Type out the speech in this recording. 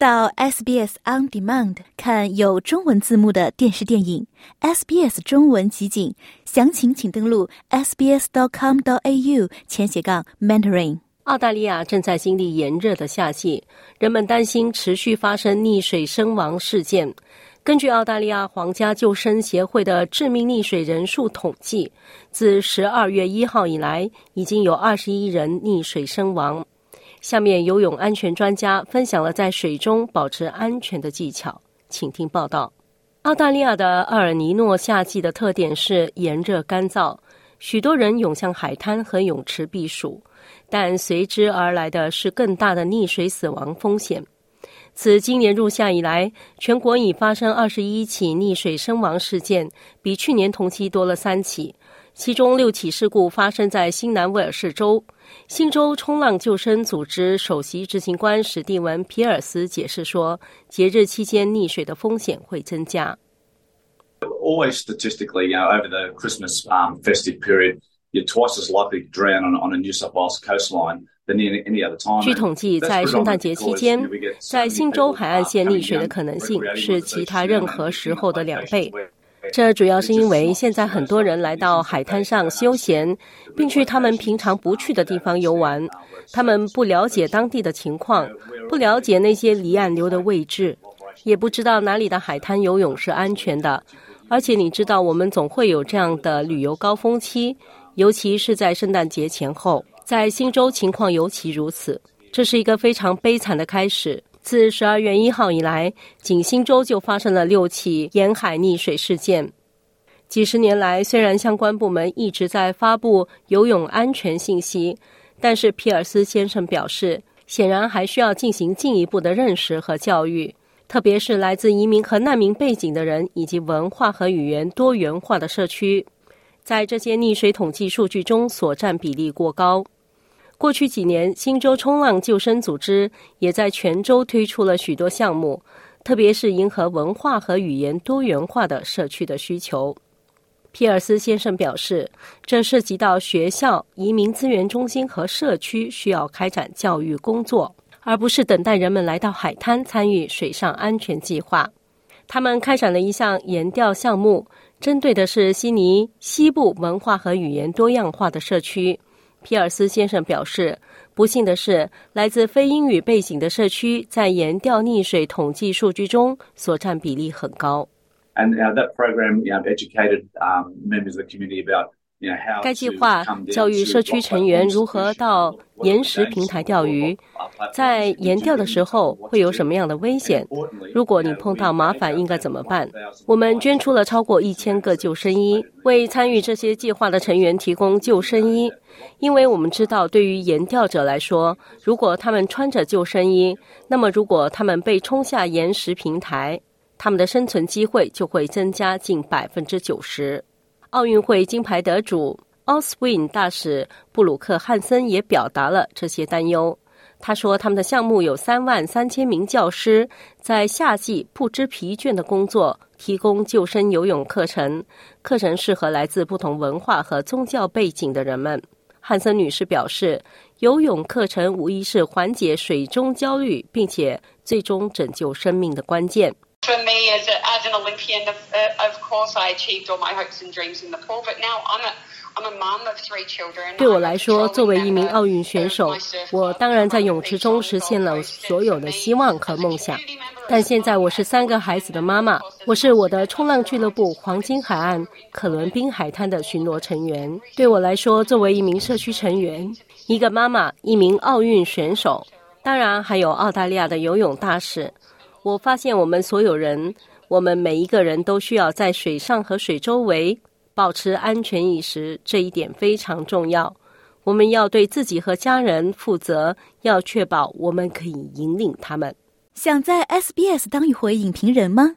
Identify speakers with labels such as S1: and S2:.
S1: 到 SBS On Demand 看有中文字幕的电视电影，SBS 中文集锦，详情请登录 sbs.com.au 前斜杠 mentoring。
S2: 澳大利亚正在经历炎热的夏季，人们担心持续发生溺水身亡事件。根据澳大利亚皇家救生协会的致命溺水人数统计，自十二月一号以来，已经有二十一人溺水身亡。下面游泳安全专家分享了在水中保持安全的技巧，请听报道。澳大利亚的厄尔尼诺夏季的特点是炎热干燥，许多人涌向海滩和泳池避暑。但随之而来的是更大的溺水死亡风险。自今年入夏以来，全国已发生二十一起溺水身亡事件，比去年同期多了三起。其中六起事故发生在新南威尔士州。新州冲浪救生组织首席执行官史蒂文·皮尔斯解释说：“节日期间溺水的风险会增加。
S3: Always statistically, you know, over the Christmas um, festive period. you're twice as likely to drown on, on a New South Wales coastline than any, any other time.
S2: 据统计，在圣诞节期间，在新州海岸线溺水的可能性是其他任何时候的两倍。这主要是因为现在很多人来到海滩上休闲，并去他们平常不去的地方游玩。他们不了解当地的情况，不了解那些离岸流的位置，也不知道哪里的海滩游泳是安全的。而且你知道，我们总会有这样的旅游高峰期。尤其是在圣诞节前后，在新州情况尤其如此。这是一个非常悲惨的开始。自十二月一号以来，仅新州就发生了六起沿海溺水事件。几十年来，虽然相关部门一直在发布游泳安全信息，但是皮尔斯先生表示，显然还需要进行进一步的认识和教育，特别是来自移民和难民背景的人，以及文化和语言多元化的社区。在这些溺水统计数据中所占比例过高。过去几年，新州冲浪救生组织也在全州推出了许多项目，特别是迎合文化和语言多元化的社区的需求。皮尔斯先生表示，这涉及到学校、移民资源中心和社区需要开展教育工作，而不是等待人们来到海滩参与水上安全计划。他们开展了一项研调项目。针对的是悉尼西部文化和语言多样化的社区，皮尔斯先生表示，不幸的是，来自非英语背景的社区在研调溺水统计数据中所占比例很高。
S3: And that program educated members of the community about.
S2: 该计划教育社区成员如何到岩石平台钓鱼，在岩钓的时候会有什么样的危险？如果你碰到麻烦，应该怎么办？我们捐出了超过一千个救生衣，为参与这些计划的成员提供救生衣，因为我们知道，对于岩钓者来说，如果他们穿着救生衣，那么如果他们被冲下岩石平台，他们的生存机会就会增加近百分之九十。奥运会金牌得主奥斯温大使布鲁克汉森也表达了这些担忧。他说：“他们的项目有三万三千名教师在夏季不知疲倦的工作，提供救生游泳课程。课程适合来自不同文化和宗教背景的人们。”汉森女士表示：“游泳课程无疑是缓解水中焦虑，并且最终拯救生命的关键。”
S4: For me, as, a, as an Olympian, of, uh, of course, I achieved all my hopes and dreams in the pool. But now I'm a
S2: 对我来说，作为一名奥运选手，我当然在泳池中实现了所有的希望和梦想。但现在我是三个孩子的妈妈，我是我的冲浪俱乐部黄金海岸可伦宾海滩的巡逻成员。对我来说，作为一名社区成员、一个妈妈、一名奥运选手，当然还有澳大利亚的游泳大使。我发现，我们所有人，我们每一个人都需要在水上和水周围保持安全意识，这一点非常重要。我们要对自己和家人负责，要确保我们可以引领他们。
S1: 想在 SBS 当一回影评人吗